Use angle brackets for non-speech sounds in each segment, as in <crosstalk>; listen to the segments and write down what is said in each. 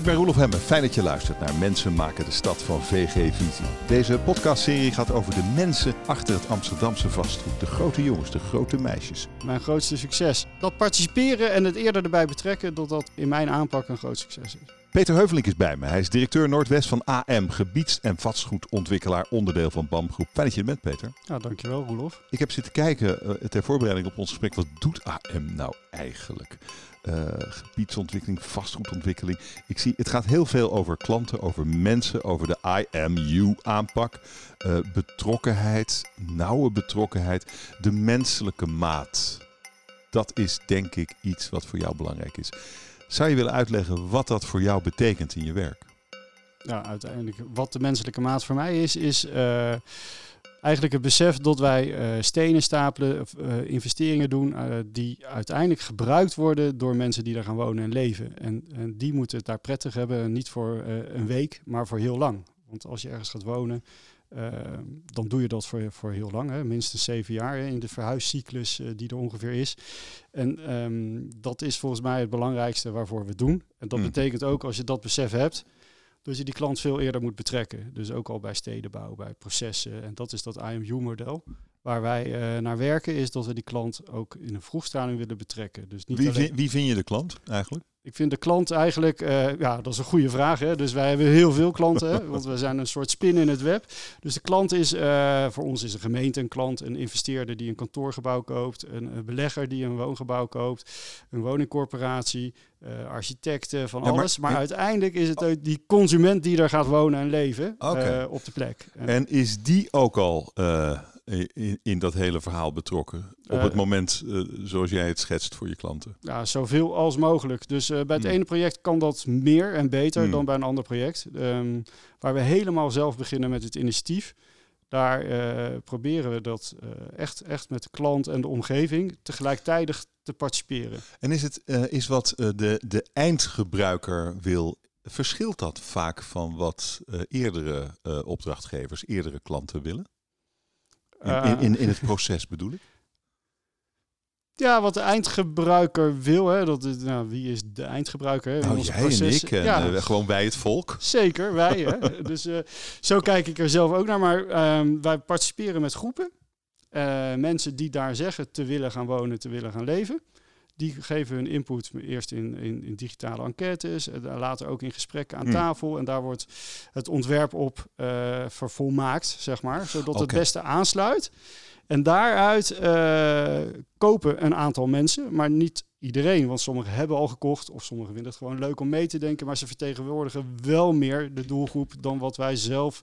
Ik ben Roelof Hemme. Fijn dat je luistert naar Mensen maken de stad van VG Visie. Deze podcastserie gaat over de mensen achter het Amsterdamse vastgoed. De grote jongens, de grote meisjes. Mijn grootste succes. Dat participeren en het eerder erbij betrekken, dat dat in mijn aanpak een groot succes is. Peter Heuvelink is bij me. Hij is directeur Noordwest van AM, gebieds- en vastgoedontwikkelaar, onderdeel van BAM Groep. Fijn dat je er bent, Peter. Ja, dankjewel Roelof. Ik heb zitten kijken uh, ter voorbereiding op ons gesprek. Wat doet AM nou eigenlijk? Uh, gebiedsontwikkeling, vastgoedontwikkeling. Ik zie, het gaat heel veel over klanten, over mensen, over de IMU-aanpak. Uh, betrokkenheid, nauwe betrokkenheid, de menselijke maat. Dat is denk ik iets wat voor jou belangrijk is. Zou je willen uitleggen wat dat voor jou betekent in je werk? Ja, uiteindelijk wat de menselijke maat voor mij is, is uh, eigenlijk het besef dat wij uh, stenen stapelen, uh, investeringen doen die uiteindelijk gebruikt worden door mensen die daar gaan wonen en leven. En, en die moeten het daar prettig hebben, niet voor een week, maar voor heel lang. Want als je ergens gaat wonen, dan doe je dat voor, voor heel lang, hè? minstens zeven jaar hè, in de verhuiscyclus die er ongeveer is. En um, dat is volgens mij het belangrijkste waarvoor we het doen. En dat mm. betekent ook als je dat besef hebt, dus je die klant veel eerder moet betrekken. Dus ook al bij stedenbouw, bij processen. En dat is dat IMU-model. Waar wij uh, naar werken is dat we die klant ook in een vroegstraling willen betrekken. Dus niet wie, alleen... wie vind je de klant eigenlijk? Ik vind de klant eigenlijk, uh, ja, dat is een goede vraag. Hè? Dus wij hebben heel veel klanten, want we zijn een soort spin in het web. Dus de klant is, uh, voor ons is een gemeente een klant, een investeerder die een kantoorgebouw koopt, een, een belegger die een woongebouw koopt, een woningcorporatie, uh, architecten, van ja, alles. Maar uiteindelijk is het die consument die daar gaat wonen en leven okay. op de plek. En, en is die ook al in, in, dat hele verhaal betrokken? Op het moment uh, zoals jij het schetst voor je klanten? Ja, zoveel als mogelijk. Dus bij het mm. ene project kan dat meer en beter mm. dan bij een ander project. Um, waar we helemaal zelf beginnen met het initiatief. Daar uh, proberen we dat echt, echt met de klant en de omgeving tegelijkertijd te participeren. En is het is wat de, de eindgebruiker wil verschilt dat vaak van wat eerdere opdrachtgevers, eerdere klanten willen? In, in, in, in, het proces bedoel ik? Ja, wat de eindgebruiker wil, hè, dat is, nou, wie is de eindgebruiker? Hè, nou, onze jij proces. en ik, en ja. uh, gewoon wij het volk. Zeker, wij. hè. <laughs> Dus uh, zo kijk ik er zelf ook naar. Maar um, wij participeren met groepen. Mensen die daar zeggen te willen gaan wonen, te willen gaan leven. Die geven hun input eerst in, in, in digitale enquêtes, en later ook in gesprekken aan mm. tafel. En daar wordt het ontwerp op uh, vervolmaakt, zeg maar, zodat okay. het beste aansluit. En daaruit uh, kopen een aantal mensen, maar niet iedereen. Want sommigen hebben al gekocht of sommigen vinden het gewoon leuk om mee te denken. Maar ze vertegenwoordigen wel meer de doelgroep dan wat wij zelf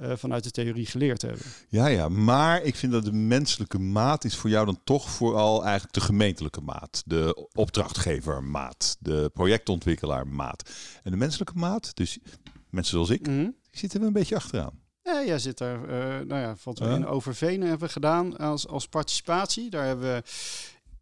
uh, vanuit de theorie geleerd hebben. Ja, ja, maar ik vind dat de menselijke maat is voor jou dan toch vooral eigenlijk de gemeentelijke maat. De opdrachtgevermaat, de projectontwikkelaarmaat. En de menselijke maat, dus mensen zoals ik, mm -hmm. die zitten we een beetje achteraan. Ja, jij zit er, uh, nou ja, wat we in Overveen hebben gedaan als, als participatie. Daar hebben we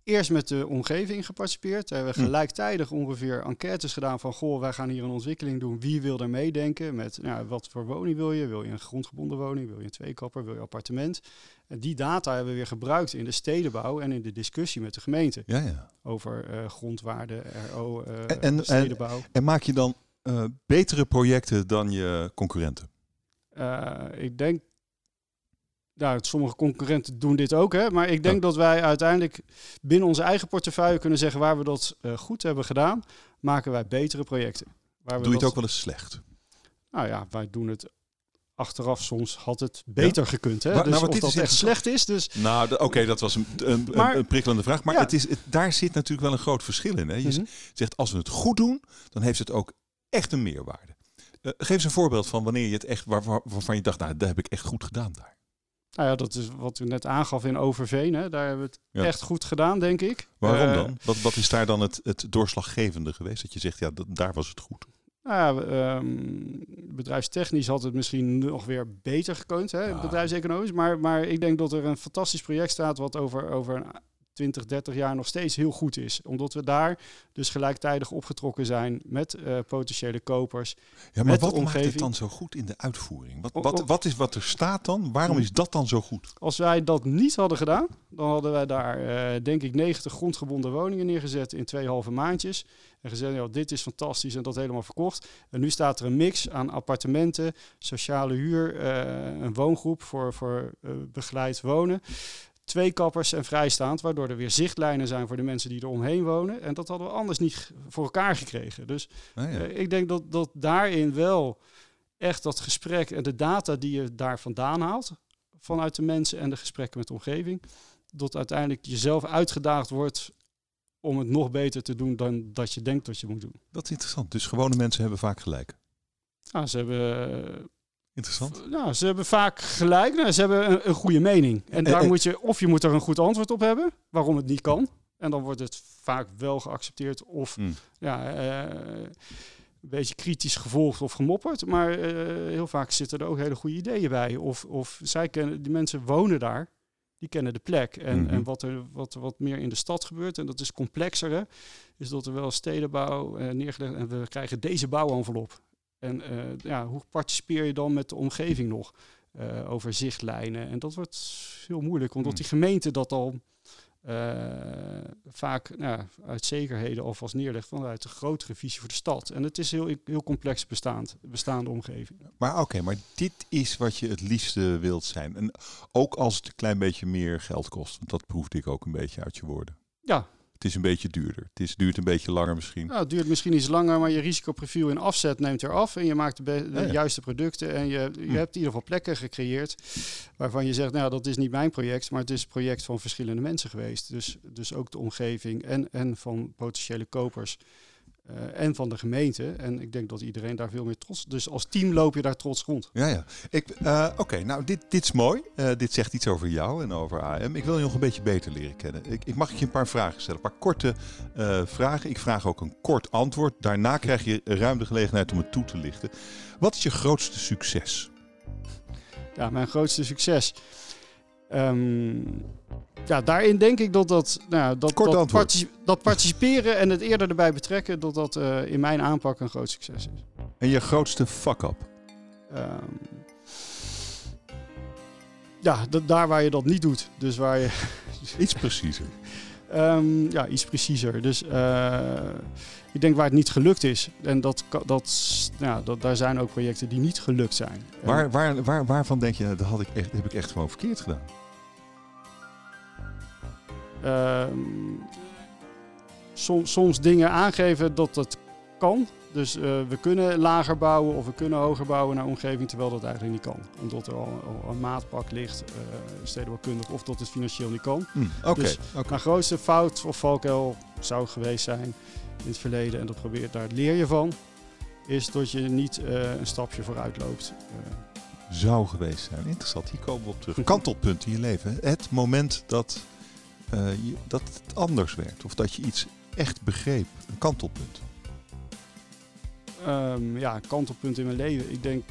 eerst met de omgeving geparticipeerd. Daar hebben we gelijktijdig ongeveer enquêtes gedaan van... goh, wij gaan hier een ontwikkeling doen. Wie wil er meedenken? Met nou, wat voor woning wil je? Wil je een grondgebonden woning? Wil je een tweekapper? Wil je een appartement? En die data hebben we weer gebruikt in de stedenbouw... en in de discussie met de gemeente. Ja, ja. Over uh, grondwaarde, RO, uh, en, en, stedenbouw. En, en, maak je dan uh, betere projecten dan je concurrenten? Ik denk nou, sommige concurrenten doen dit ook, hè? maar ik denk ja. dat wij uiteindelijk binnen onze eigen portefeuille kunnen zeggen waar we dat uh, goed hebben gedaan, maken wij betere projecten. Waar we Doe je dat... het ook wel eens slecht? Nou ja, wij doen het achteraf soms had het beter ja? gekund. Hè? Maar, dus nou, of dat echt slecht is. Dus... Nou, oké, okay, dat was een, een, maar, een, prikkelende vraag. Maar ja. het is, het, daar zit natuurlijk wel een groot verschil in. Hè? Je mm -hmm. zegt, als we het goed doen, dan heeft het ook echt een meerwaarde. Uh, geef eens een voorbeeld van wanneer je het echt, waar, waar, waarvan je dacht, nou, dat heb ik echt goed gedaan daar. Nou ja, dat is wat u net aangaf in Overveen. Hè. Daar hebben we het ja. echt goed gedaan, denk ik. Waarom uh, dan? Wat, wat is daar dan het, het doorslaggevende geweest? Dat je zegt, ja, dat, daar was het goed. Nou ja, um, bedrijfstechnisch had het misschien nog weer beter gekund, hè, ja. bedrijfseconomisch. Maar, maar ik denk dat er een fantastisch project staat wat over, over een 20, 30 jaar nog steeds heel goed is. Omdat we daar dus gelijktijdig opgetrokken zijn met uh, potentiële kopers. Ja, maar wat maakt het dan zo goed in de uitvoering? Wat, wat, wat is wat er staat dan? Waarom is dat dan zo goed? Als wij dat niet hadden gedaan, dan hadden wij daar uh, denk ik 90 grondgebonden woningen neergezet in twee halve maandjes. En gezegd, ja, dit is fantastisch en dat helemaal verkocht. En nu staat er een mix aan appartementen, sociale huur, uh, een woongroep voor, voor begeleid wonen twee kappers en vrijstaand, waardoor er weer zichtlijnen zijn voor de mensen die er omheen wonen. En dat hadden we anders niet voor elkaar gekregen. Dus ja. uh, ik denk dat, dat daarin wel echt dat gesprek en de data die je daar vandaan haalt, vanuit de mensen en de gesprekken met de omgeving, dat uiteindelijk jezelf uitgedaagd wordt om het nog beter te doen dan dat je denkt dat je moet doen. Dat is interessant. Dus gewone mensen hebben vaak gelijk. Ah, ze hebben Interessant. Nou, ze hebben vaak gelijk. Nou, ze hebben een, een goede mening. En daar moet je, of je moet er een goed antwoord op hebben, waarom het niet kan. En dan wordt het vaak wel geaccepteerd of mm. ja, uh, een beetje kritisch gevolgd of gemopperd. Maar uh, heel vaak zitten er ook hele goede ideeën bij. Of, of zij kennen, die mensen wonen daar, die kennen de plek. En, mm -hmm. en wat er wat, wat meer in de stad gebeurt, en dat is complexer, hè, is dat er wel stedenbouw uh, neergelegd en we krijgen deze bouwenvelop. En uh, ja, hoe participeer je dan met de omgeving nog uh, over zichtlijnen? En dat wordt heel moeilijk, omdat die gemeente dat al uh, vaak nou, uit zekerheden alvast neerlegt vanuit een grotere visie voor de stad. En het is heel, heel complex bestaand, bestaande omgeving. Maar oké, okay, maar dit is wat je het liefste wilt zijn. En ook als het een klein beetje meer geld kost. Want dat proefde ik ook een beetje uit je woorden. Ja, het is een beetje duurder. Het is, duurt een beetje langer misschien. Nou, het duurt misschien iets langer, maar je risicoprofiel in afzet neemt eraf. En je maakt de, de ja, ja. juiste producten. En je, je hm. hebt in ieder geval plekken gecreëerd waarvan je zegt, nou dat is niet mijn project, maar het is het project van verschillende mensen geweest. Dus, dus ook de omgeving en, en van potentiële kopers. Uh, en van de gemeente. En ik denk dat iedereen daar veel meer trots... Dus als team loop je daar trots rond. Ja, ja. Uh, Oké, okay, nou dit, dit is mooi. Uh, dit zegt iets over jou en over AM. Ik wil je nog een beetje beter leren kennen. Ik, ik mag je een paar vragen stellen. Een paar korte vragen. Ik vraag ook een kort antwoord. Daarna krijg je ruim de gelegenheid om het toe te lichten. Wat is je grootste succes? Ja, mijn grootste succes... Um, ja, daarin denk ik dat dat, nou, dat, dat, particip dat, participeren en het eerder erbij betrekken, dat dat uh, in mijn aanpak een groot succes is. En je grootste fuck-up? Um, ja, daar waar je dat niet doet. Dus waar je... iets preciezer. <laughs> um, ja, iets preciezer. Dus uh, ik denk waar het niet gelukt is. En dat, dat, ja, dat, daar zijn ook projecten die niet gelukt zijn. Waar, waar, waar, waarvan denk je, dat had ik echt, heb ik echt gewoon verkeerd gedaan? Uh, som, soms dingen aangeven dat het kan. Dus uh, we kunnen lager bouwen of we kunnen hoger bouwen naar omgeving, terwijl dat eigenlijk niet kan. Omdat er al, al een maatpak ligt, uh, stedenbouwkundig, of dat het financieel niet kan. Mm, okay, dus okay. mijn grootste fout of valkuil zou geweest zijn in het verleden, en dat probeert, daar leer je van, is dat je niet uh, een stapje vooruit loopt. zou geweest zijn. Interessant, hier komen we op terug. <laughs> Een kantelpunt in je leven. Het moment dat je, dat het anders werd. Of dat je iets echt begreep. Een kantelpunt. Um, ja, kantelpunt in mijn leven. Ik denk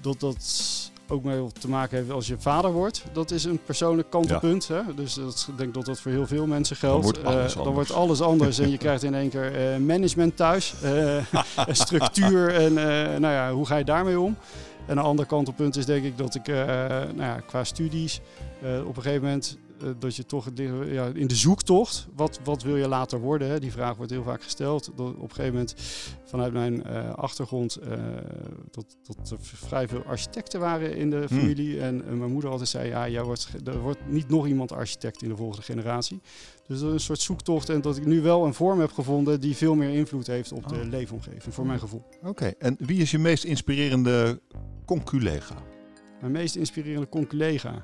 dat dat ook mee te maken heeft als je vader wordt. Dat is een persoonlijk kantelpunt. Ja. Hè? Dus dat, ik denk dat dat voor heel veel mensen geldt. Dan wordt alles, uh, dan wordt alles anders en je krijgt in één keer uh, management thuis. <laughs> Uh, structuur en nou ja, hoe ga je daarmee om? En een ander kantelpunt is denk ik dat ik nou ja, qua studies op een gegeven moment dat je toch ja, in de zoektocht, wat, wat wil je later worden? Hè? Die vraag wordt heel vaak gesteld. Dat op een gegeven moment vanuit mijn uh, achtergrond uh, dat, dat er vrij veel architecten waren in de familie. Hmm. En mijn moeder altijd zei, ja, jij wordt, er wordt niet nog iemand architect in de volgende generatie. Dus dat is een soort zoektocht en dat ik nu wel een vorm heb gevonden die veel meer invloed heeft op oh. de leefomgeving, voor mijn gevoel. Oké, okay. en wie is je meest inspirerende conculega? Mijn meest inspirerende conculega?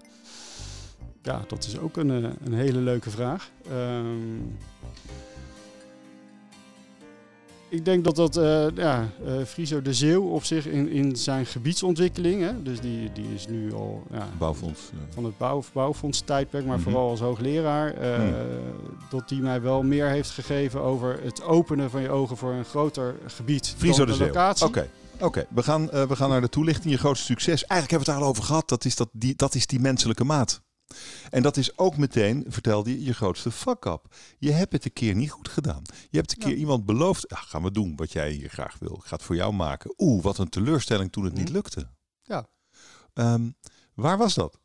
Ja, dat is ook een, een hele leuke vraag. Um, ik denk dat dat uh, ja, uh, Friso de Zeeuw op zich in, in zijn gebiedsontwikkeling, hè, dus die, die is nu al ja, bouwfonds, ja. van het bouw, bouwfonds tijdperk, maar mm -hmm. vooral als hoogleraar, uh, mm. dat die mij wel meer heeft gegeven over het openen van je ogen voor een groter gebied. Friso de, de locatie. Oké. Okay. Oké, okay, we, gaan, we gaan naar de toelichting. Je grootste succes. Eigenlijk hebben we het daar al over gehad. Dat is, dat, die, dat is die menselijke maat. En dat is ook meteen, vertelde je, je grootste fuck-up. Je hebt het een keer niet goed gedaan. Je hebt een Ja. keer iemand beloofd, ja, gaan we doen wat jij hier graag wil. Ik ga het voor jou maken. Oeh, wat een teleurstelling toen het niet Mhm. lukte. Ja. Ehm, waar was dat?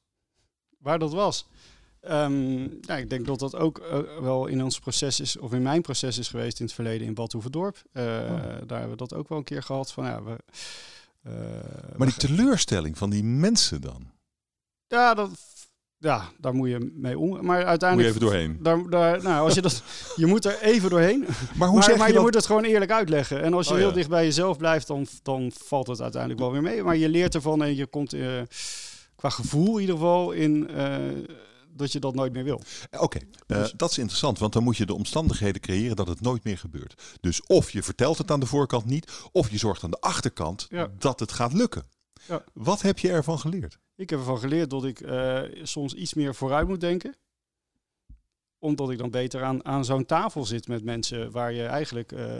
waar dat was. Ehm, ja, ik denk dat dat ook eh, wel in ons proces is, of in mijn proces is geweest in het verleden in Bad Hoeverdorp. Eh, Daar hebben we dat ook wel een keer gehad. Van, ja, we, eh, Maar die teleurstelling van die mensen dan? Ja, dat, ja, daar moet je mee om. Maar Moet je uiteindelijk. even doorheen. Daar, daar, nou, als je, dat, je moet er even doorheen. <laughs> Maar hoe maar zeg maar je je dat? moet het gewoon eerlijk uitleggen. En als je Oh, heel ja. dicht bij jezelf blijft, dan, dan valt het uiteindelijk wel weer mee. Maar je leert ervan en je komt eh, qua gevoel in ieder geval in eh, dat je dat nooit meer wil. Oké, eh, Dus- dat is interessant, want dan moet je de omstandigheden creëren dat het nooit meer gebeurt. Dus of je vertelt het aan de voorkant niet, of je zorgt aan de achterkant Ja. dat het gaat lukken. Ja. Wat heb je ervan geleerd? Ik heb ervan geleerd dat ik eh, soms iets meer vooruit moet denken. Omdat ik dan beter aan, aan zo'n tafel zit met mensen waar je eigenlijk eh,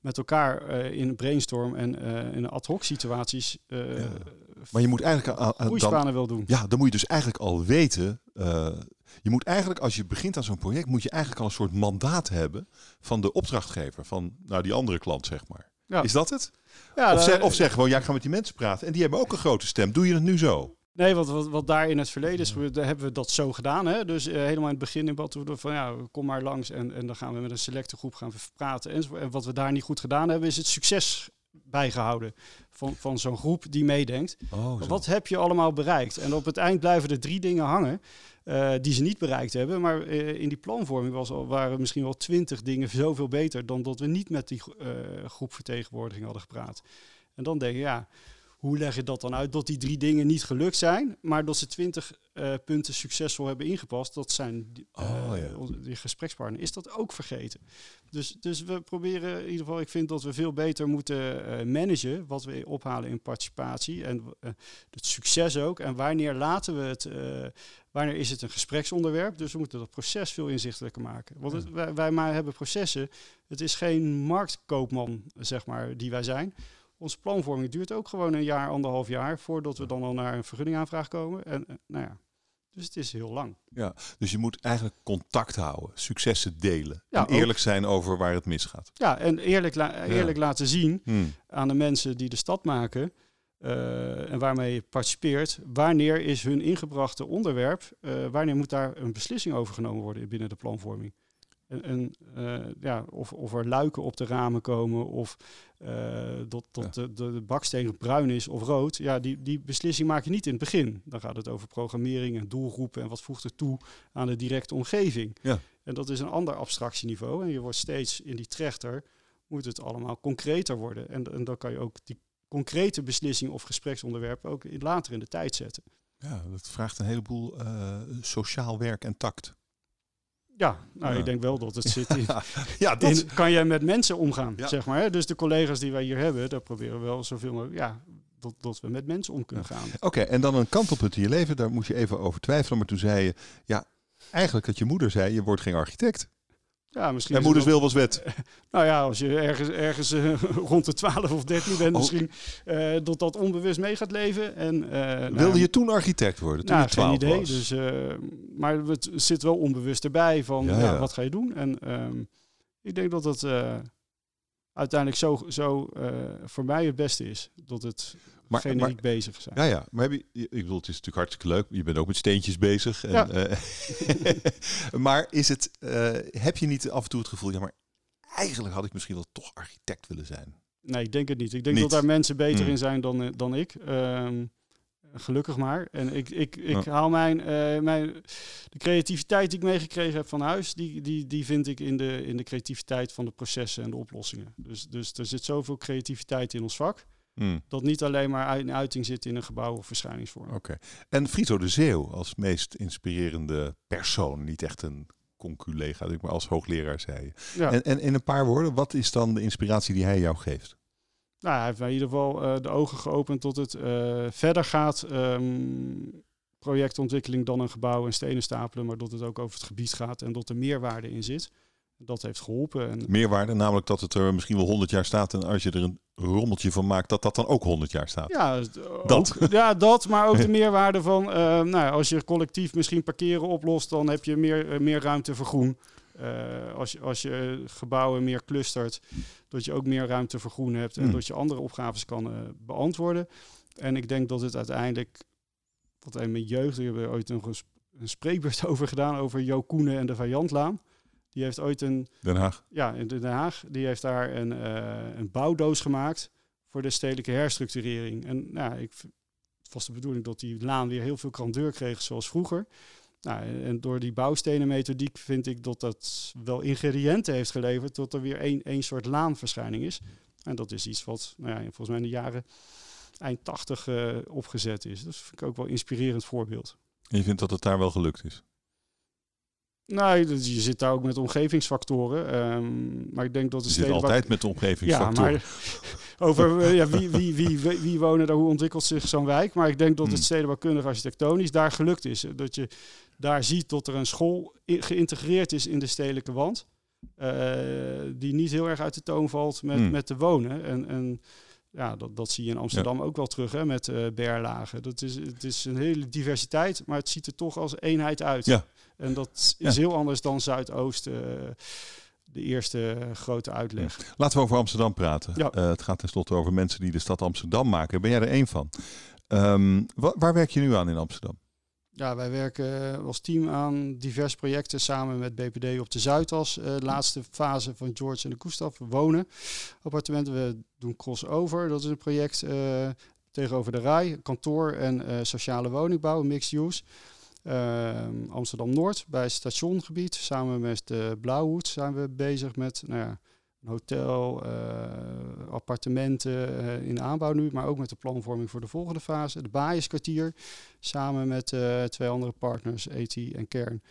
met elkaar eh, in brainstorm en in ad hoc situaties Ja. Maar je moet eigenlijk aan, aan- dan, wil doen. ja, dan moet je dus eigenlijk al weten. je moet eigenlijk, als je begint aan zo'n project, moet je eigenlijk al een soort mandaat hebben van de opdrachtgever, van nou, die andere klant, zeg maar. Ja. Is dat het? Ja, of, zeg, of zeg gewoon, ja, ik ga met die mensen praten en die hebben ook een grote stem. Doe je het nu zo? Nee, wat, wat, wat daar in het verleden is hebben we dat zo gedaan. Hè? Dus eh, helemaal in het begin in Bad van ja, kom maar langs en, en dan gaan we met een selecte groep gaan praten. enzovoort. En wat we daar niet goed gedaan hebben, is het succes bijgehouden van, van zo'n groep die meedenkt. Oh, zo. Wat heb je allemaal bereikt? En op het eind blijven er drie dingen hangen eh, die ze niet bereikt hebben. Maar eh, in die planvorming was al, waren misschien wel twintig dingen zoveel beter dan dat we niet met die eh, groep vertegenwoordiging hadden gepraat. En dan denk je, ja, hoe leg je dat dan uit? Dat die drie dingen niet gelukt zijn, maar dat ze twintig eh, punten succesvol hebben ingepast. Dat zijn die, eh, Oh, ja. die gesprekspartner. Is dat ook vergeten? Dus, dus we proberen in ieder geval, ik vind dat we veel beter moeten eh, managen wat we ophalen in participatie en het succes ook. En wanneer laten we het, wanneer is het een gespreksonderwerp? Dus we moeten dat proces veel inzichtelijker maken. Want het, wij, wij maar hebben processen. Het is geen marktkoopman, zeg maar, die wij zijn. Onze planvorming duurt ook gewoon een jaar, anderhalf jaar voordat we dan al naar een vergunningaanvraag komen. En eh, nou ja, dus het is heel lang. Dus je moet eigenlijk contact houden, successen delen. Ja, en eerlijk zijn over waar het misgaat. Ja, en eerlijk, la- eerlijk laten zien Hmm. aan de mensen die de stad maken eh, en waarmee je participeert, wanneer is hun ingebrachte onderwerp, eh, wanneer moet daar een beslissing over genomen worden binnen de planvorming. En, en eh, ja, of, of er luiken op de ramen komen of eh, dat, dat de, de, de baksteen bruin is of rood. Ja, die, die beslissing maak je niet in het begin. Dan gaat het over programmering en doelgroepen en wat voegt er toe aan de directe omgeving. Ja. En dat is een ander abstractieniveau. En je wordt steeds in die trechter, moet het allemaal concreter worden. En, en dan kan je ook die concrete beslissing of gespreksonderwerpen ook in, later in de tijd zetten. Ja, dat vraagt een heleboel eh, sociaal werk en tact. Ja, nou, Ja. ik denk wel dat het zit in, <laughs> ja, dat, in kan jij met mensen omgaan, Ja. zeg maar. Hè? Dus de collega's die wij hier hebben, daar proberen we wel zoveel mogelijk, ja, dat, dat we met mensen om kunnen gaan. Oké, en dan een kantelpunt in je leven, daar moet je even over twijfelen. Maar toen zei je, ja, eigenlijk dat je moeder zei, je wordt geen architect. Ja, misschien En moeders wil was wet. <laughs> Nou ja, als je ergens, ergens eh, <laughs> rond de 12 of 13 bent, Oh. misschien eh, dat dat onbewust mee gaat leven. En, eh, nou, Wilde je toen architect worden, toen nou, je geen 12 idee. was? Dus, maar het zit wel onbewust erbij van Ja, wat ga je doen? En ehm, ik denk dat het eh, uiteindelijk zo, zo voor mij het beste is. Dat het Maar- generiek maar- bezig zijn. Ja, ja, maar heb je, ik bedoel, het is natuurlijk hartstikke leuk. Je bent ook met steentjes bezig. En, Ja. eh, <laughs> maar is het, eh, heb je niet af en toe het gevoel, ja, maar eigenlijk had ik misschien wel toch architect willen zijn? Nee, ik denk het niet. Ik denk Niet. dat daar mensen beter Hmm. in zijn dan, eh, dan ik. Ehm, gelukkig maar. En ik, ik, ik haal mijn, mijn... De creativiteit die ik meegekregen heb van huis... Die, die, die vind ik in de, in de creativiteit van de processen en de oplossingen. Dus, dus er zit zoveel creativiteit in ons vak... Hmm, dat niet alleen maar uit- in uiting zit in een gebouw of verschijningsvorm. Oké. En Frito de Zeeuw als meest inspirerende persoon. Niet echt een conculega, maar als hoogleraar zei je. Ja. En, en in een paar woorden, wat is dan de inspiratie die hij jou geeft? Nou, hij heeft mij in ieder geval eh, de ogen geopend tot het eh, verder gaat. ehm, projectontwikkeling dan een gebouw en stenen stapelen, maar dat het ook over het gebied gaat en dat er meerwaarde in zit. Dat heeft geholpen. En Meerwaarde, namelijk dat het er misschien wel 100 jaar staat. En als je er een rommeltje van maakt, dat dat dan ook 100 jaar staat. ja, Dat. Ook, ja, dat, maar ook de <laughs> meerwaarde van, eh, nou, als je collectief misschien parkeren oplost, dan heb je meer, eh, meer ruimte voor groen. Eh, als, je, als je gebouwen meer clustert, dat je ook meer ruimte voor groen hebt en Hmm. dat je andere opgaves kan beantwoorden. En ik denk dat het uiteindelijk, wat in mijn jeugd, we hebben ooit nog een, sp- een spreekbeurt <laughs> over gedaan, over Jo Koenen en de Vijandlaan. Die heeft ooit een, Den Haag. ja, in Den Haag, die heeft daar een, eh, een bouwdoos gemaakt voor de stedelijke herstructurering. En nou, ik, het was de bedoeling dat die laan weer heel veel grandeur kreeg zoals vroeger. Nou, en door die bouwstenen methodiek vind ik dat dat wel ingrediënten heeft geleverd tot er weer één, één soort laanverschijning is. En dat is iets wat nou ja, volgens mij in de jaren eind 80 eh, opgezet is. Dat vind ik ook wel een inspirerend voorbeeld. En je vindt dat het daar wel gelukt is. Nou, je je zit daar ook met omgevingsfactoren. ehm, maar ik denk dat de Je zit waar- altijd met de Ja, omgevingsfactoren. maar <laughs> over eh, ja, wie, wie, wie, wie, wonen daar, hoe ontwikkelt zich zo'n wijk. Maar ik denk dat het Hmm. stedenbouwkundig architectonisch daar gelukt is. Dat je daar ziet dat er een school geïntegreerd is in de stedelijke wand. eh, die niet heel erg uit de toon valt met, Hmm. met te wonen. En, en ja, dat, dat zie je in Amsterdam ook wel terug hè, met eh Berlage. Dat is, het is een hele diversiteit, maar het ziet er toch als eenheid uit. Ja. En dat Ja. is heel anders dan Zuidoost. eh, de eerste grote uitleg. Laten we over Amsterdam praten. Ja. Eh, het gaat tenslotte over mensen die de stad Amsterdam maken. Ben jij er één van? Wa- waar werk je nu aan in Amsterdam? Ja, wij werken als team aan diverse projecten samen met BPD op de Zuidas. eh, de laatste fase van George en de Gustav wonen. Appartementen, we doen crossover. Dat is een project eh, tegenover de RAI. Kantoor en eh, sociale woningbouw, mixed use. Ehm, Amsterdam-Noord bij het stationgebied. Samen met de Blauwhoed zijn we bezig met nou ja, een hotel, eh, appartementen eh, in aanbouw nu. Maar ook met de planvorming voor de volgende fase. De Baaierskwartier samen met eh, twee andere partners, ET en Kern.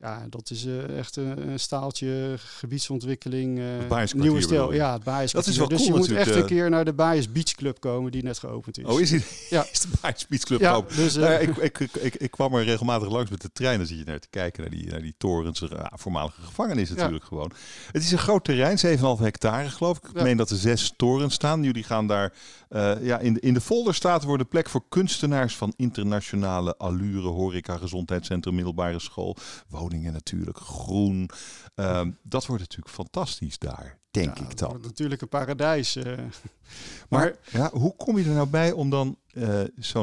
Ja, dat is eh, echt een, een staaltje gebiedsontwikkeling. Het Baaierskwartier nieuwe stijl. Ja, het Baaierskwartier. Dat is wel dus cool je moet echt een eh. keer naar de Baaiers Beach Club komen die net geopend is. Oh, is, die, Ja. <laughs> is de Bites Beach Club ja, open? dus, Nou <laughs> ik, ik, ik, ik, kwam er regelmatig langs met de trein. Dan zit je naar te kijken naar die, naar die torens. Ja, voormalige gevangenis natuurlijk gewoon. Het is een groot terrein, 7,5 hectare geloof ik. Ik Ja. meen dat er zes torens staan. Jullie gaan daar... ja, in, de, in de folder staat worden plek voor kunstenaars van internationale allure. Horeca, gezondheidscentrum, middelbare school. Woningen natuurlijk, groen. Ehm, dat wordt natuurlijk fantastisch daar, denk ja, ik dan. natuurlijk een paradijs. eh. <laughs> Maar maar ja, hoe kom je er nou bij om dan eh,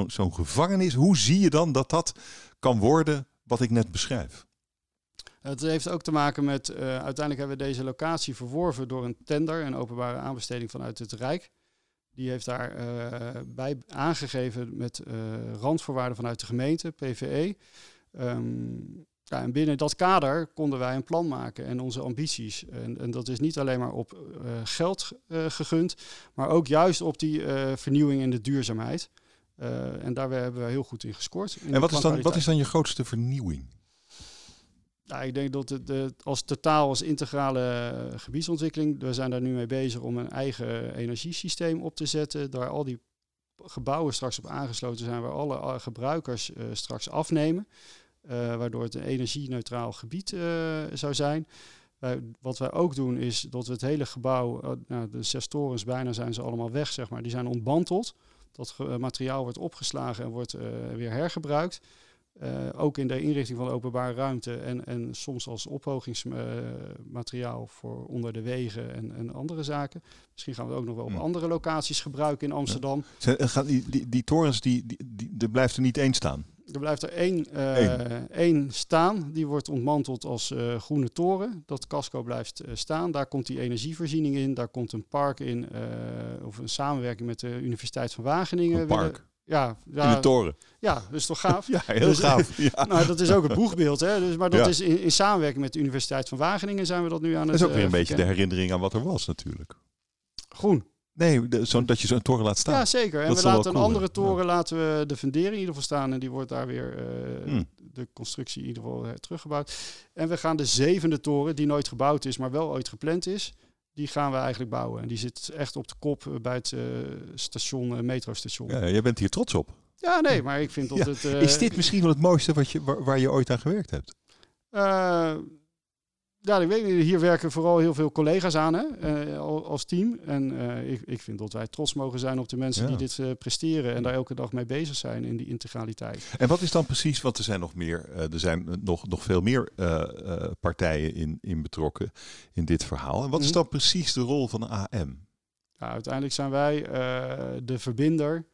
zo'n gevangenis, hoe zie je dan dat dat kan worden wat ik net beschrijf? Het heeft ook te maken met, eh, uiteindelijk hebben we deze locatie verworven door een tender, een openbare aanbesteding vanuit het Rijk. Die heeft daar bij aangegeven met randvoorwaarden vanuit de gemeente, PVE. Ehm, ja, en binnen dat kader konden wij een plan maken en onze ambities. En, en dat is niet alleen maar op eh, geld eh, gegund, maar ook juist op die eh, vernieuwing en de duurzaamheid. En daar hebben we heel goed in gescoord. in En wat is, dan, wat is dan je grootste vernieuwing? Ja, ik denk dat het de, als totaal, als integrale gebiedsontwikkeling, we zijn daar nu mee bezig om een eigen energiesysteem op te zetten. Daar al die gebouwen straks op aangesloten zijn, waar alle gebruikers straks afnemen. Eh, waardoor het een energie-neutraal gebied eh, zou zijn. Wat wij ook doen is dat we het hele gebouw, eh, nou, de zes torens bijna zijn ze allemaal weg, zeg maar, die zijn ontmanteld. Dat materiaal wordt opgeslagen en wordt weer hergebruikt. Ook in de inrichting van de openbare ruimte en, en soms als ophogingsmateriaal voor onder de wegen en, en andere zaken. Misschien gaan we het ook nog wel op Hmm. andere locaties gebruiken in Amsterdam. Gaan Die, die, die torens, die, die, die, er blijft er niet één staan. Er blijft er één, eh, één staan, die wordt ontmanteld als eh, groene toren. Dat casco blijft eh, staan, daar komt die energievoorziening in, daar komt een park in, of een samenwerking met de Universiteit van Wageningen. Een park. Ja, In ja, de toren. ja, dat is toch gaaf? <laughs> Ja, heel Dus- gaaf. <laughs> Ja. Nou, dat is ook het boegbeeld, hè? Dus, maar dat Ja. is in, in samenwerking met de Universiteit van Wageningen zijn we dat nu aan Dat het is ook weer een beetje de herinnering aan wat er was natuurlijk. groen. Nee, de, zo, dat je zo'n toren laat staan. Ja, zeker. En Dat we laten een cool andere toren laten we de fundering in ieder geval staan en die wordt daar weer eh, Hmm. de constructie in ieder geval eh, teruggebouwd. En we gaan de zevende toren, die nooit gebouwd is, maar wel ooit gepland is, die gaan we eigenlijk bouwen. En die zit echt op de kop eh, bij het station, metrostation. Ja. Ja, jij bent hier trots op. nee, maar ik vind dat Ja. het... Is dit misschien wel het mooiste wat je, waar, waar je ooit aan gewerkt hebt? Ja, ik weet niet. Hier werken vooral heel veel collega's aan hè, eh, al- als team. En eh, ik, ik vind dat wij trots mogen zijn op de mensen Ja. die dit eh, presteren en daar elke dag mee bezig zijn in die integraliteit. En wat is dan precies, want er zijn nog meer, er zijn nog, nog veel meer partijen in, in betrokken in dit verhaal. En wat is Mhm. dan precies de rol van de AM? Ja, uiteindelijk zijn wij de verbinder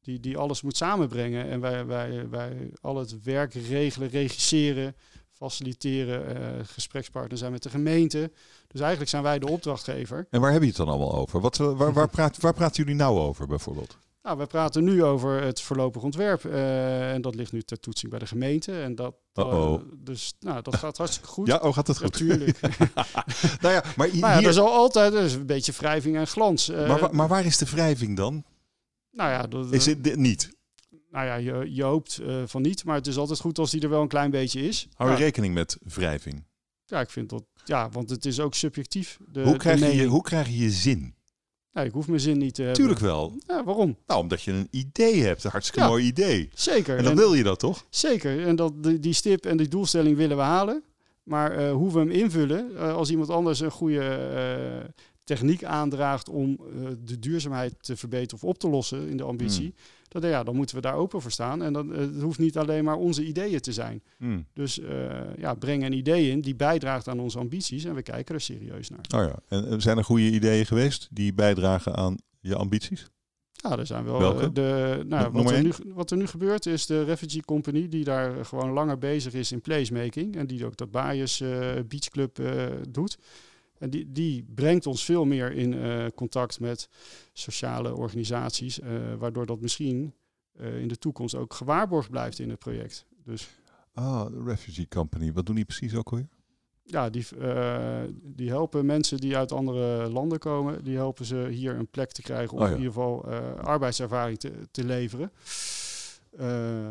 die, die alles moet samenbrengen. En wij, wij, wij al het werk regelen, regisseren, faciliteren, eh, gesprekspartner zijn met de gemeente. Dus eigenlijk zijn wij de opdrachtgever. En waar heb je het dan allemaal over? Wat, eh, waar, waar, <laughs> praat, waar praten jullie nou over bijvoorbeeld? Nou, we praten nu over het voorlopig ontwerp. eh, en dat ligt nu ter toetsing bij de gemeente. En dat, Uh-oh. dus nou, dat gaat hartstikke goed. Ja, oh gaat het goed? Natuurlijk. <laughs> nou ja, maar, hi- maar ja, hier, er zal altijd is een beetje wrijving en glans. Maar, maar waar is de wrijving dan? nou ja, dat, Is het niet? Nou ja je, je hoopt eh, van niet. Maar het is altijd goed als die er wel een klein beetje is. Hou je Ja. rekening met wrijving? Ja, ik vind dat. Ja, want het is ook subjectief. De, Hoe krijg, je, hoe krijg je je zin? Nee, ik hoef mijn zin niet te hebben. Tuurlijk wel. Ja, waarom? Nou, omdat je een idee hebt. Een hartstikke Ja. mooi idee. Zeker. En dan En- wil je dat toch? Zeker. En dat, die, die stip en die doelstelling willen we halen. Maar eh, hoe we hem invullen, eh, als iemand anders een goede techniek aandraagt om eh, de duurzaamheid te verbeteren of op te lossen in de ambitie, Hmm. dan, ja, dan moeten we daar open voor staan. En dan, eh, het hoeft niet alleen maar onze ideeën te zijn. Hmm. Dus eh, ja, breng een idee in die bijdraagt aan onze ambities en we kijken er serieus naar. Oh ja. En zijn er goede ideeën geweest die bijdragen aan je ambities? Ja, er zijn wel Welke? de. Nou, wat, er nu, wat er nu gebeurt is de Refugee Company, die daar gewoon langer bezig is in placemaking. En die ook dat Bias Beach Club doet. En die, die brengt ons veel meer in eh, contact met sociale organisaties, eh, waardoor dat misschien eh, in de toekomst ook gewaarborgd blijft in het project. Dus Ah, de Refugee Company. Wat doen die precies ook alweer? ja, die, die helpen mensen die uit andere landen komen, die helpen ze hier een plek te krijgen of Oh ja. in ieder geval arbeidservaring te, te leveren. Eh,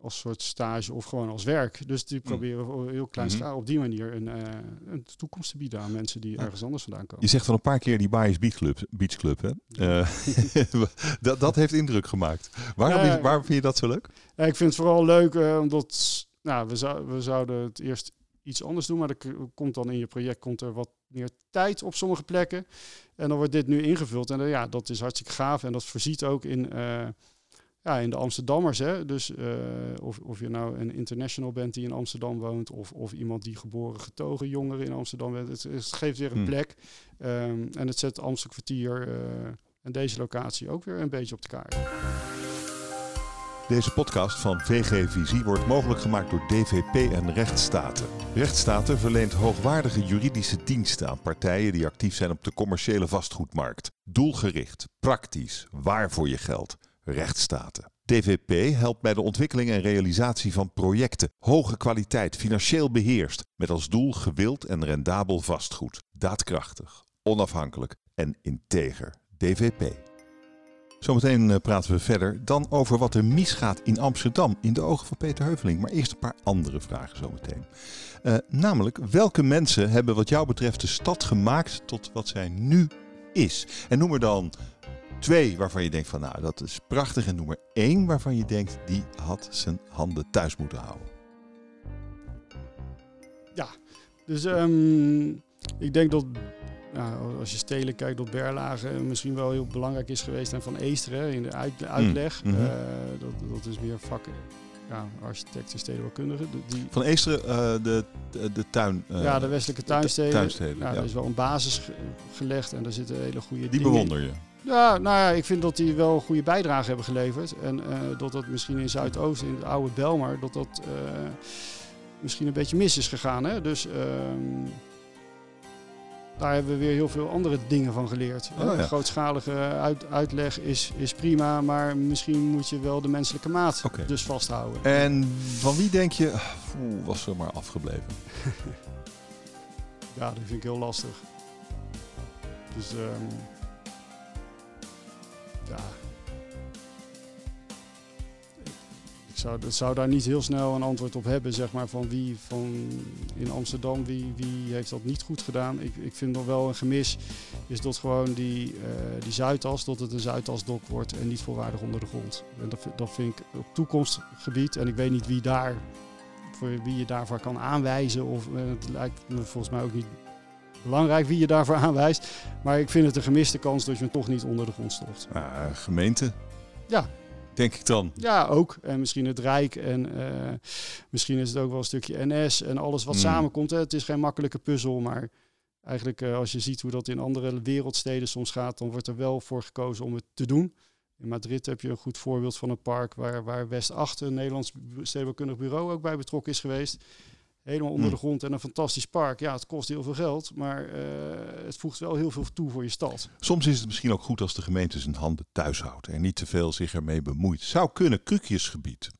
als soort stage of gewoon als werk. Dus die proberen voor heel klein schaal op die manier een, eh, een toekomst te bieden aan mensen die Ja. ergens anders vandaan komen. Je zegt al een paar keer die Bias Beach Club, Beach Club hè? Eh, <laughs> dat, dat heeft indruk gemaakt. Waarom, Ja. is- waarom vind je dat zo leuk? Ik vind het vooral leuk omdat nou, we, zou, we zouden het eerst iets anders doen, maar er komt dan in je project komt er wat meer tijd op sommige plekken. En dan wordt dit nu ingevuld. En ja, dat is hartstikke gaaf. En dat voorziet ook in, ja, in de Amsterdammers. Hè? Dus eh, of, of je nou een international bent die in Amsterdam woont, of, of iemand die geboren getogen jongeren in Amsterdam bent. Het, het geeft weer een Hmm. plek. Ehm, en het zet Amstelkwartier eh en deze locatie ook weer een beetje op de kaart. Deze podcast van VG Visie wordt mogelijk gemaakt door DVP en Rechtsstaten. Rechtsstaten verleent hoogwaardige juridische diensten aan partijen die actief zijn op de commerciële vastgoedmarkt. Doelgericht, praktisch, waar voor je geld. Rechtsstaten. DVP helpt bij de ontwikkeling en realisatie van projecten. Hoge kwaliteit, financieel beheerst. Met als doel gewild en rendabel vastgoed. Daadkrachtig, onafhankelijk en integer. DVP. Zometeen eh, praten we verder dan over wat er misgaat in Amsterdam in de ogen van Peter Heuveling. Maar eerst een paar andere vragen zometeen. Eh, namelijk, welke mensen hebben wat jou betreft de stad gemaakt tot wat zij nu is? En noem er dan twee waarvan je denkt van nou dat is prachtig. En noem er één waarvan je denkt die had zijn handen thuis moeten houden. Dus ehm, ik denk dat nou, als je stelen kijkt, dat Berlage misschien wel heel belangrijk is geweest. En van Eesteren in de uit- uitleg. mhm. Eh, dat, dat is meer vak, ja, architect en stedenbouwkundige. De- Die, Van Eesteren, eh, de, de, de tuin. eh, ja, de westelijke tuinsteden. tuinsteden, ja. Er is wel een basis ge- gelegd en daar zitten hele goede die dingen bewonder je. Ja, nou ja, ik vind dat die wel een goede bijdrage hebben geleverd. En eh, dat dat misschien in Zuidoost, in het oude Belmar, dat dat eh, misschien een beetje mis is gegaan. Hè? Dus ehm, daar hebben we weer heel veel andere dingen van geleerd. Oh, ja. Grootschalige uit- uitleg is, is prima, maar misschien moet je wel de menselijke maat dus vasthouden. En van wie denk je, oeh, was er maar afgebleven? <laughs> Ja, dat vind ik heel lastig. Dus ehm, zou, ik zou daar niet heel snel een antwoord op hebben, zeg maar, van wie van in Amsterdam, wie, wie heeft dat niet goed gedaan. Ik, ik vind nog wel een gemis, is dat gewoon die, eh, die Zuidas, dat het een Zuidasdok wordt en niet volwaardig onder de grond. En dat, vind- dat vind ik op toekomstgebied, en ik weet niet wie daar voor wie je daarvoor kan aanwijzen. Of eh, het lijkt me volgens mij ook niet belangrijk wie je daarvoor aanwijst. Maar ik vind het een gemiste kans dat je hem toch niet onder de grond stopt. Uh, gemeente. Ja. Denk ik dan. Ja, ook. En misschien het Rijk. En uh, misschien is het ook wel een stukje NS. En alles wat Hmm. samenkomt. Hè. Het is geen makkelijke puzzel. Maar eigenlijk uh, als je ziet hoe dat in andere wereldsteden soms gaat. Dan wordt er wel voor gekozen om het te doen. In Madrid heb je een goed voorbeeld van een park waar, waar West 8, een Nederlands stedenbouwkundig bureau, ook bij betrokken is geweest. Helemaal onder Hmm. de grond en een fantastisch park. Ja, het kost heel veel geld, maar uh, het voegt wel heel veel toe voor je stad. Soms is het misschien ook goed als de gemeente zijn handen thuis houdt en niet te veel zich ermee bemoeit. Zou kunnen, Krukjesgebied.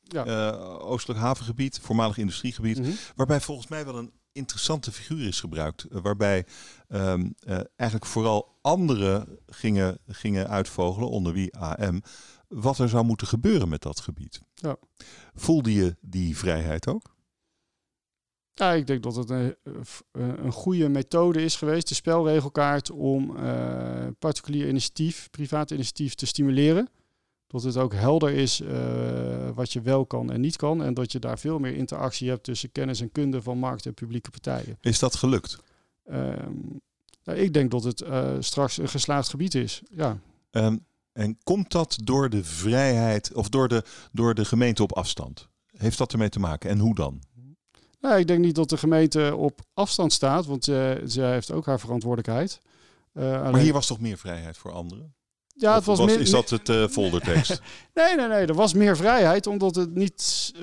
Ja. Uh, Oostelijk havengebied, voormalig industriegebied, Mhm. waarbij volgens mij wel een interessante figuur is gebruikt. uh, waarbij um, uh, eigenlijk vooral anderen gingen, gingen uitvogelen, onder wie AM, wat er zou moeten gebeuren met dat gebied. Ja. Voelde je die vrijheid ook? Ja, ik denk dat het een, een goede methode is geweest, de spelregelkaart, om uh, particulier initiatief, privaat initiatief te stimuleren. Dat het ook helder is uh, wat je wel kan en niet kan. En dat je daar veel meer interactie hebt tussen kennis en kunde van markt en publieke partijen. Is dat gelukt? Um, nou, ik denk dat het uh, straks een geslaagd gebied is. Ja. Um, en komt dat door de vrijheid of door de, door de gemeente op afstand? Heeft dat ermee te maken? En hoe dan? Nou, ik denk niet dat de gemeente op afstand staat, want zij heeft ook haar verantwoordelijkheid. Alleen... Maar hier was toch meer vrijheid voor anderen? Ja, het was, was meer, is dat het uh, foldertekst? <laughs> nee, nee, nee. Er was meer vrijheid, omdat het niet uh,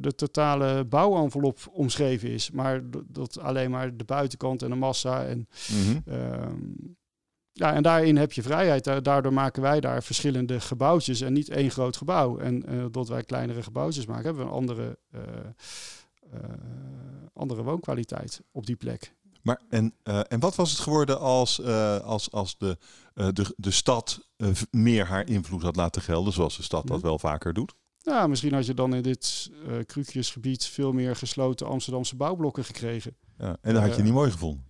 de totale bouwenvelop omschreven is, maar dat alleen maar de buitenkant en de massa. En, Mhm. mm -hmm. um, ja, en daarin heb je vrijheid. Daardoor maken wij daar verschillende gebouwtjes en niet één groot gebouw. En dat wij kleinere gebouwtjes maken, hebben we een andere, andere woonkwaliteit op die plek. Maar en, uh, en wat was het geworden als, uh, als, als de, uh, de, de stad meer haar invloed had laten gelden, zoals de stad dat wel vaker doet? Ja, misschien had je dan in dit krukjesgebied veel meer gesloten Amsterdamse bouwblokken gekregen. Ja, en dat had je niet mooi gevonden?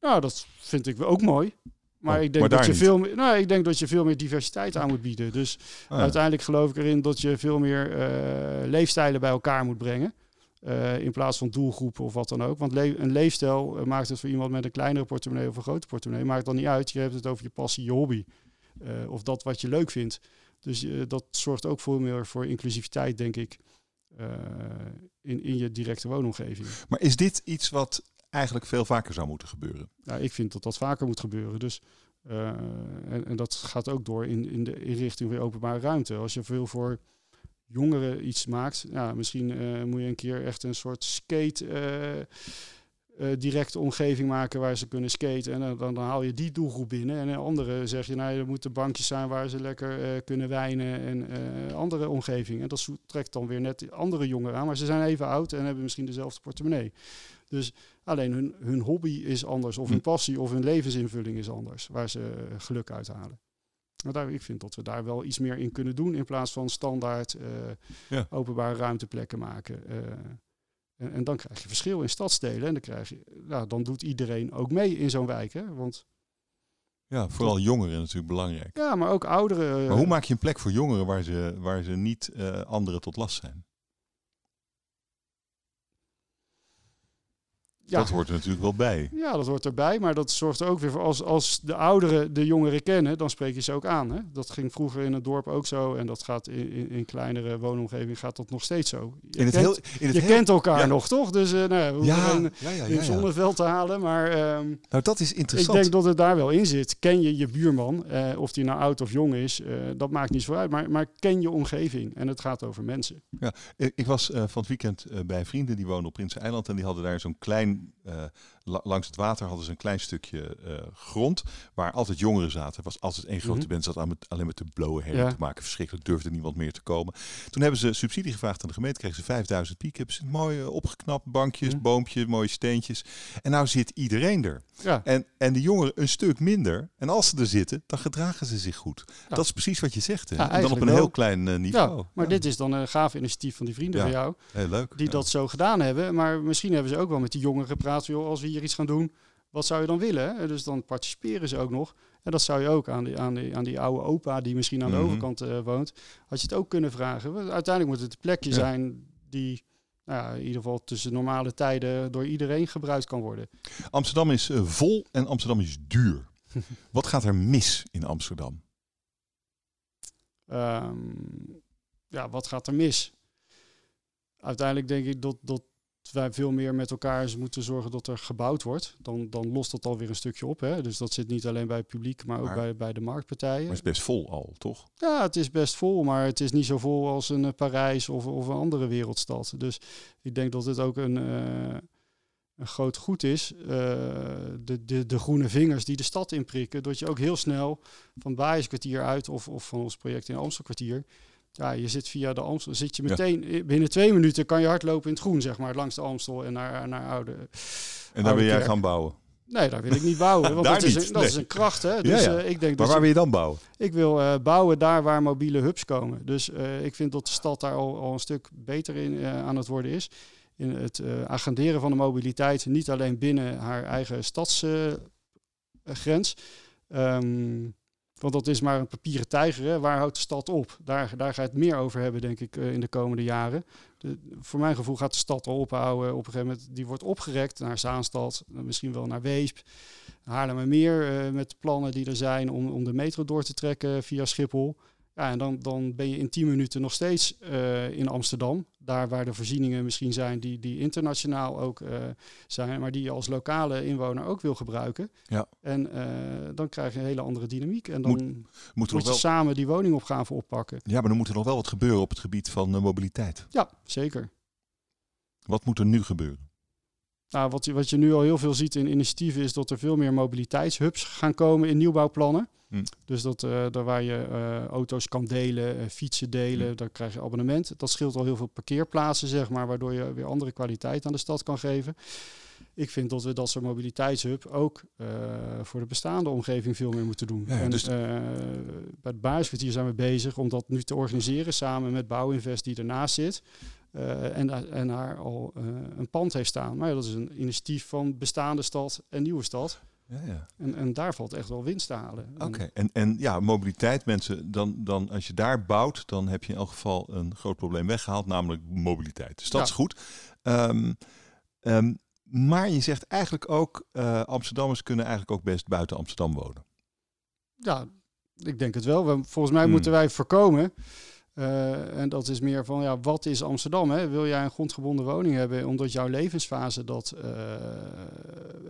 Nou, dat vind ik ook mooi. Maar, oh, ik, denk maar dat je niet. veel meer, nou, ik denk dat je veel meer diversiteit aan moet bieden. Dus Ah, ja. uiteindelijk geloof ik erin dat je veel meer leefstijlen bij elkaar moet brengen. Uh, in plaats van doelgroepen of wat dan ook. Want le een leefstijl uh, maakt het voor iemand met een kleinere portemonnee of een grote portemonnee. Maakt dan niet uit. Je hebt het over je passie, je hobby. Uh, of dat wat je leuk vindt. Dus dat zorgt ook veel meer voor inclusiviteit, denk ik. in, in je directe woonomgeving. Maar is dit iets wat eigenlijk veel vaker zou moeten gebeuren? Ik vind dat dat vaker moet gebeuren. Dus, en, en, dat gaat ook door in, in de inrichting van openbare ruimte. Als je veel voor jongeren iets maakt, ja, misschien uh, moet je een keer echt een soort skate uh, directe omgeving maken waar ze kunnen skaten. En dan, dan haal je die doelgroep binnen. En andere zeg je, nou, er moeten bankjes zijn waar ze lekker kunnen wijnen en andere omgeving. En dat trekt dan weer net andere jongeren aan, maar ze zijn even oud en hebben misschien dezelfde portemonnee. Dus alleen hun, hun hobby is anders, of hun passie of hun levensinvulling is anders, waar ze geluk uithalen. Maar daar, ik vind dat we daar wel iets meer in kunnen doen in plaats van standaard uh, ja. openbare ruimteplekken maken. Uh, en, en, dan krijg je verschil in stadsdelen en dan, krijg je, nou, dan doet iedereen ook mee in zo'n wijk. Hè? Want, ja, vooral jongeren natuurlijk belangrijk. Ja, maar ook ouderen. Maar hoe maak je een plek voor jongeren waar ze, waar ze niet uh, anderen tot last zijn? Ja. Dat hoort er natuurlijk wel bij. Ja, dat hoort erbij. Maar dat zorgt er ook weer voor. Als, als de ouderen de jongeren kennen, dan spreek je ze ook aan. Hè? Dat ging vroeger in het dorp ook zo. En dat gaat in, in, in kleinere woonomgeving gaat dat nog steeds zo. Je, in het kent, heel, in het je heel, kent elkaar ja. nog, toch? Dus uh, nou, we ja, een, ja, zonneveld te halen. Maar um, nou, dat is interessant. ik denk dat het daar wel in zit. Ken je je buurman, uh, of die nou oud of jong is, uh, dat maakt niet zo uit. Maar, maar ken je omgeving. En het gaat over mensen. Ja, ik, ik was van het weekend bij vrienden die wonen op Prinseneiland. En die hadden daar zo'n klein langs het water hadden ze een klein stukje uh, grond waar altijd jongeren zaten. Er was altijd één grote mm -hmm. band zat aan alleen met de blauwe heen ja. te maken. Verschrikkelijk durfde niemand meer te komen. Toen hebben ze subsidie gevraagd aan de gemeente. Kregen ze 5000 piek. Hebben ze mooi uh, opgeknapt. Bankjes, mm -hmm. boompjes, mooie steentjes. En nou zit iedereen er. Ja. En, en de jongeren een stuk minder. En als ze er zitten, dan gedragen ze zich goed. Ja. Dat is precies wat je zegt. Hè? en dan op een wel. heel klein uh, niveau. Ja, maar dit is dan een gaaf initiatief van die vrienden van jou. Heel leuk. Die dat zo gedaan hebben. Maar misschien hebben ze ook wel met die jongeren gepraat. Joh, als we hier iets gaan doen wat zou je dan willen? Hè? Dus dan participeren ze ook nog. En dat zou je ook aan die, aan die, aan die oude opa die misschien aan de Mhm. overkant uh, woont, had je het ook kunnen vragen. Uiteindelijk moet het een plekje Ja. zijn die nou ja, in ieder geval tussen normale tijden door iedereen gebruikt kan worden. Amsterdam is eh, vol en Amsterdam is duur. <laughs> Wat gaat er mis in Amsterdam? Ehm, ja, wat gaat er mis? Uiteindelijk denk ik dat, dat wij veel meer met elkaar eens moeten zorgen dat er gebouwd wordt. Dan, dan lost dat alweer een stukje op. Hè? Dus dat zit niet alleen bij het publiek, maar ook bij, bij de marktpartijen. Maar het is best vol al, toch? Ja, het is best vol, maar het is niet zo vol als een eh, Parijs of, of een andere wereldstad. Dus ik denk dat het ook een, eh, een groot goed is. eh, de, de, de groene vingers die de stad inprikken. Dat je ook heel snel van het Baaienskwartier uit of, of van ons project in Amstelkwartier. Ja, je zit via de Amstel, zit je meteen eh, binnen twee minuten kan je hardlopen in het groen, zeg maar, langs de Amstel en naar, naar Oude. En daar wil jij gaan bouwen. Nee, daar wil ik niet bouwen, <laughs> want Daar dat, is niet, een, dat is een kracht. Hè? Dus ja. eh, ik denk Maar waar wil je dan bouwen? ik wil eh, bouwen daar waar mobiele hubs komen. Dus ik vind dat de stad daar al, al een stuk beter in aan het worden is. In het agenderen van de mobiliteit, niet alleen binnen haar eigen stadsgrens. Ehm, want dat is maar een papieren tijger. Hè. Waar houdt de stad op? Daar, daar ga je het meer over hebben, denk ik, eh, in de komende jaren. Voor mijn gevoel gaat de stad al ophouden. Op een gegeven moment, die wordt opgerekt naar Zaanstad, eh, misschien wel naar Weesp. Haarlemmermeer eh met plannen die er zijn om, om de metro door te trekken via Schiphol. Ja, en dan, dan ben je in 10 minuten nog steeds eh, in Amsterdam. Daar waar de voorzieningen misschien zijn die, die internationaal ook eh, zijn, maar die je als lokale inwoner ook wil gebruiken. Ja. En eh, dan krijg je een hele andere dynamiek. En dan Moet- moet, Moet je wel, samen die woningopgave oppakken. ja, maar er moet er nog wel wat gebeuren op het gebied van mobiliteit. Ja, zeker. Wat moet er nu gebeuren? Nou, wat, je- wat je nu al heel veel ziet in initiatieven is dat er veel meer mobiliteitshubs gaan komen in nieuwbouwplannen. Hm. Dus dat eh, daar waar je eh, auto's kan delen, eh, fietsen delen, Hm. daar krijg je abonnement. Dat scheelt al heel veel parkeerplaatsen, zeg maar, waardoor je weer andere kwaliteit aan de stad kan geven. Ik vind dat we dat soort mobiliteitshub ook voor de bestaande omgeving veel meer moeten doen. Ja, en dus- bij het Baaskwartier zijn we bezig om dat nu te organiseren samen met Bouwinvest die ernaast zit. Eh, en, daar- en daar al eh, een pand heeft staan. Maar ja, dat is een initiatief van bestaande stad en nieuwe stad. Ja, ja. En, en daar valt echt wel winst te halen. En- Oké, en, en ja, mobiliteit, mensen, dan, dan als je daar bouwt, dan heb je in elk geval een groot probleem weggehaald, namelijk mobiliteit. Dus dat Ja. is goed. Ehm, ehm, maar je zegt eigenlijk ook, eh, Amsterdammers kunnen eigenlijk ook best buiten Amsterdam wonen. Ja, ik denk het wel. We, volgens mij Hmm. moeten wij voorkomen. Eh, en dat is meer van, ja, wat is Amsterdam? Hè? Wil jij een grondgebonden woning hebben omdat jouw levensfase dat eh,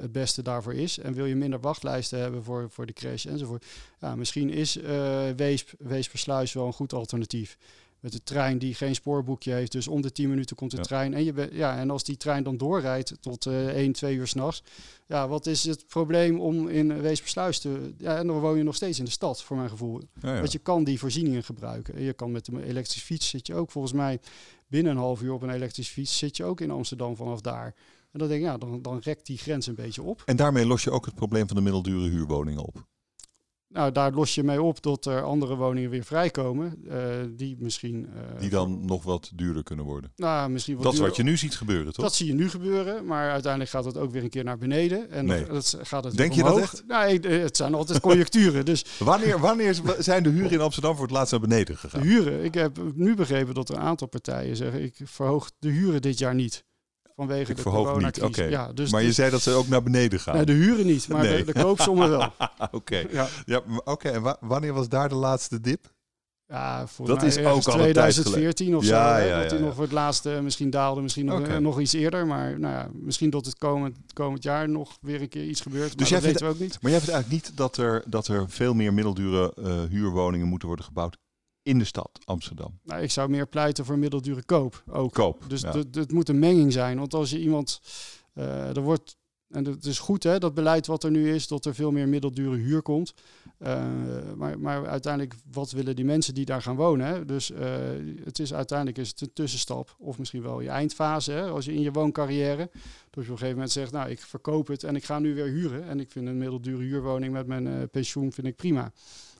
het beste daarvoor is? En wil je minder wachtlijsten hebben voor, voor de crash enzovoort? Misschien is eh Weesp, Weespersluis wel een goed alternatief. Met de trein die geen spoorboekje heeft. Dus om de 10 minuten komt de Ja. trein. En, je bent- ja, en als die trein dan doorrijdt tot eh 1, 2 uur s'nachts. Ja, wat is het probleem om in Weespersluis te... Ja, en dan woon je nog steeds in de stad, voor mijn gevoel. Ja, ja. Want je kan die voorzieningen gebruiken. En je kan met de elektrische fiets zit je ook volgens mij binnen een half uur op een elektrische fiets zit je ook in Amsterdam vanaf daar. En dan denk ik, ja, dan, dan rekt die grens een beetje op. En daarmee los je ook het probleem van de middeldure huurwoningen op. Nou, daar los je mee op dat er andere woningen weer vrijkomen. eh, die misschien. eh, Die dan nog wat duurder kunnen worden. Nou, misschien wat Dat is wat je nu ziet gebeuren, toch? Dat zie je nu gebeuren, maar uiteindelijk gaat het ook weer een keer naar beneden. En Nee. dan het gaat het Denk je dat echt? Nou, ik- eh, het zijn altijd conjuncturen. Dus <laughs> Wanneer, wanneer zijn de huren in Amsterdam voor het laatst naar beneden de gegaan? huren. Ik heb nu begrepen dat er een aantal partijen zeggen: ik verhoog de huren dit jaar niet. Vanwege Ik de verhoog niet, oké. Ja, dus maar je dus- zei dat ze ook naar beneden gaan. nee, de huren niet, maar Nee. de, de koopsommen wel. <laughs> Oké. Ja, oké. En wa- wanneer was daar de laatste dip? ja volgens Dat mij is ook al een tijd geleden. 2014 of zo. ja, dat ja, ja. nog voor het laatste misschien daalde, misschien nog, nog iets eerder. Maar nou ja, misschien dat het komend, komend jaar nog weer een keer iets gebeurt. Dus jij dat vindt- weten we ook niet. Maar jij vindt eigenlijk niet dat er, dat er veel meer middeldure eh, huurwoningen moeten worden gebouwd in de stad Amsterdam? Nou, ik zou meer pleiten voor middeldure koop ook. Koop. Dus ja. het moet een menging zijn. Want als je iemand. eh, er wordt. En het is goed, hè, dat beleid wat er nu is, dat er veel meer middeldure huur komt. Eh, maar, maar uiteindelijk, wat willen die mensen die daar gaan wonen? Hè? Dus eh, het is uiteindelijk is het een tussenstap, of misschien wel je eindfase. Hè? Als je in je wooncarrière, dat je op een gegeven moment zegt, nou, ik verkoop het en ik ga nu weer huren. En ik vind een middeldure huurwoning met mijn pensioen vind ik prima.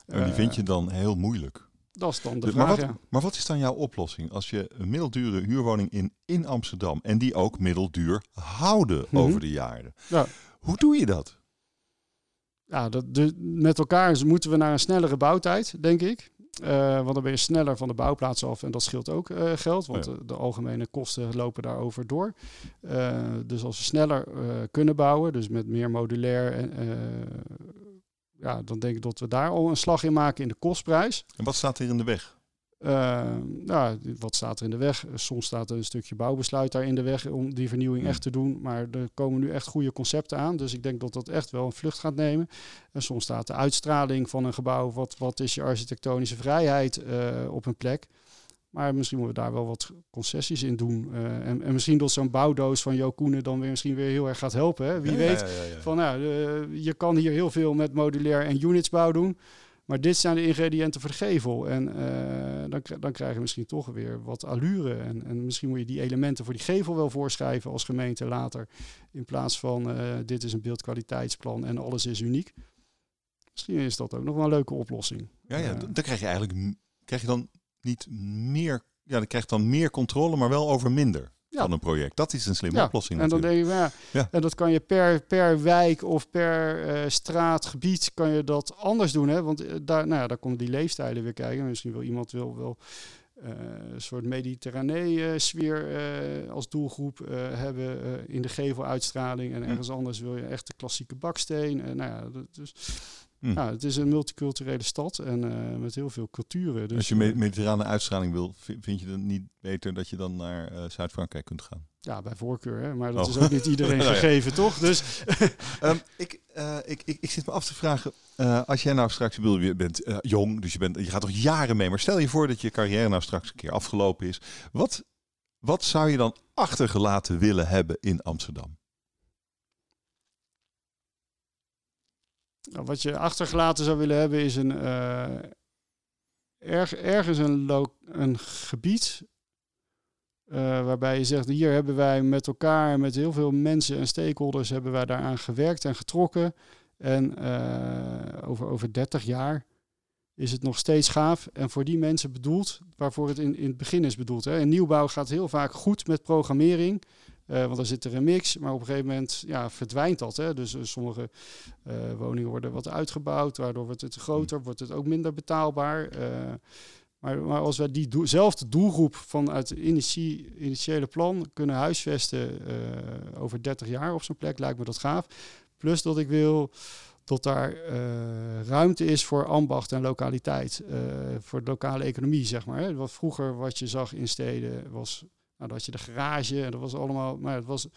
en die vind je dan heel moeilijk. Dat is dan de Dus- vraag, maar, wat, ja. maar wat is dan jouw oplossing als je een middeldure huurwoning in, in Amsterdam en die ook middelduur houden Mhm. over de jaren? Ja. Hoe doe je dat? ja, dat, de, met elkaar moeten we naar een snellere bouwtijd, denk ik. Uh, want dan ben je sneller van de bouwplaats af en dat scheelt ook uh, geld, want Ja. de, de algemene kosten lopen daarover door. Uh, dus als we sneller kunnen bouwen, dus met meer modulair, en, ja, dan denk ik dat we daar al een slag in maken in de kostprijs. En wat staat er in de weg? nou, wat staat er in de weg? Soms staat er een stukje bouwbesluit daar in de weg om die vernieuwing echt te doen. Maar er komen nu echt goede concepten aan. Dus ik denk dat dat echt wel een vlucht gaat nemen. En soms staat de uitstraling van een gebouw. Wat, wat is je architectonische vrijheid uh, op een plek? Maar misschien moeten we daar wel wat concessies in doen. Uh, en, en, misschien dat zo'n bouwdoos van Jo Koenen dan weer misschien weer heel erg gaat helpen. Hè? Wie Ja, weet. ja, ja, ja. Van, nou, uh, je kan hier heel veel met modulair en unitsbouw doen. Maar dit zijn de ingrediënten voor de gevel. En uh, dan, dan krijg je misschien toch weer wat allure. En, en, misschien moet je die elementen voor die gevel wel voorschrijven als gemeente later. In plaats van dit is een beeldkwaliteitsplan en alles is uniek. Misschien is dat ook nog wel een leuke oplossing. Ja, ja. dan krijg je eigenlijk krijg je dan niet meer. Ja, dan krijg je dan meer controle, maar wel over minder. Ja. Van een project. Dat is een slimme ja. oplossing. En dan natuurlijk. denk je, ja, Ja. en dat kan je per, per wijk of per uh, straat, gebied, kan je dat anders doen. Hè? Want uh, daar, nou ja, daar komen die leefstijlen weer kijken. Misschien wil iemand wil wel uh, een soort mediterranee sfeer als doelgroep hebben in de geveluitstraling. En ergens anders wil je echt de klassieke baksteen. nou ja, dus, Hm. nou, het is een multiculturele stad en uh, met heel veel culturen. Dus, Als je me mediterrane uitstraling wil, vind je het niet beter dat je dan naar uh, Zuid-Frankrijk kunt gaan? Ja, bij voorkeur, hè? maar dat Oh. is ook niet iedereen Nou <laughs> ja. gegeven, toch? Dus um, <laughs> ik, uh, ik, ik, ik zit me af te vragen, als jij nou straks, bedoel, je bent jong, dus je, bent, je gaat toch jaren mee, maar stel je voor dat je carrière nou straks een keer afgelopen is. Wat, wat zou je dan achtergelaten willen hebben in Amsterdam? Wat je achtergelaten zou willen hebben is een uh, erg, ergens een, een gebied uh, waarbij je zegt hier hebben wij met elkaar, met heel veel mensen en stakeholders hebben wij daaraan gewerkt en getrokken. En uh, over, over 30 jaar is het nog steeds gaaf en voor die mensen bedoeld waarvoor het in, in het begin is bedoeld. Hè. In nieuwbouw gaat heel vaak goed met programmering. Uh, want dan zit er een mix, maar op een gegeven moment ja, verdwijnt dat. Hè? Dus uh, sommige uh, woningen worden wat uitgebouwd, waardoor wordt het groter, wordt het ook minder betaalbaar. Maar, maar, als wij diezelfde doelgroep vanuit het initiële plan kunnen huisvesten over 30 jaar op zo'n plek, lijkt me dat gaaf. Plus dat ik wil dat daar ruimte is voor ambacht en lokaliteit, voor de lokale economie, zeg maar. Hè? Wat vroeger wat je zag in steden was nou, dat je de garage en dat was allemaal, maar het was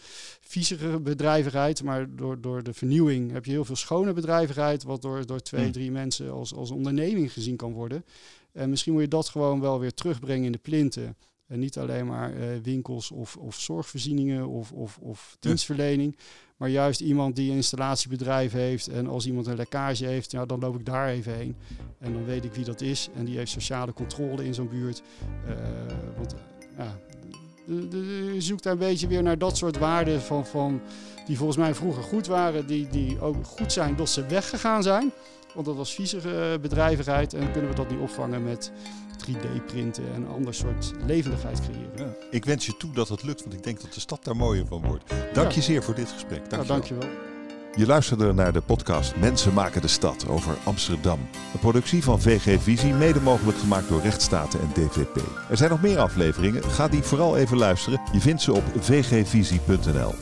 viezere bedrijvigheid, maar door, door de vernieuwing heb je heel veel schone bedrijvigheid, wat door, door twee, drie mensen als, als onderneming gezien kan worden. En misschien moet je dat gewoon wel weer terugbrengen in de plinten. En niet alleen maar uh, winkels of, of zorgvoorzieningen of, of, of dienstverlening. Maar juist iemand die een installatiebedrijf heeft. En als iemand een lekkage heeft, ja, dan loop ik daar even heen. En dan weet ik wie dat is. En die heeft sociale controle in zo'n buurt. Uh, want ja, de, de, je zoekt daar een beetje weer naar dat soort waarden van, van die volgens mij vroeger goed waren, die, die ook goed zijn dat ze weggegaan zijn. Want dat was viezige bedrijvigheid en kunnen we dat niet opvangen met 3D-printen en een ander soort levendigheid creëren. Ja. Ik wens je toe dat het lukt, want ik denk dat de stad daar mooier van wordt. Dank je zeer voor dit gesprek. Dank nou, dankjewel. Je luisterde naar de podcast Mensen maken de stad over Amsterdam. Een productie van VG Visie, mede mogelijk gemaakt door Rechtsstaten en DVP. Er zijn nog meer afleveringen, ga die vooral even luisteren. Je vindt ze op vgvisie.nl.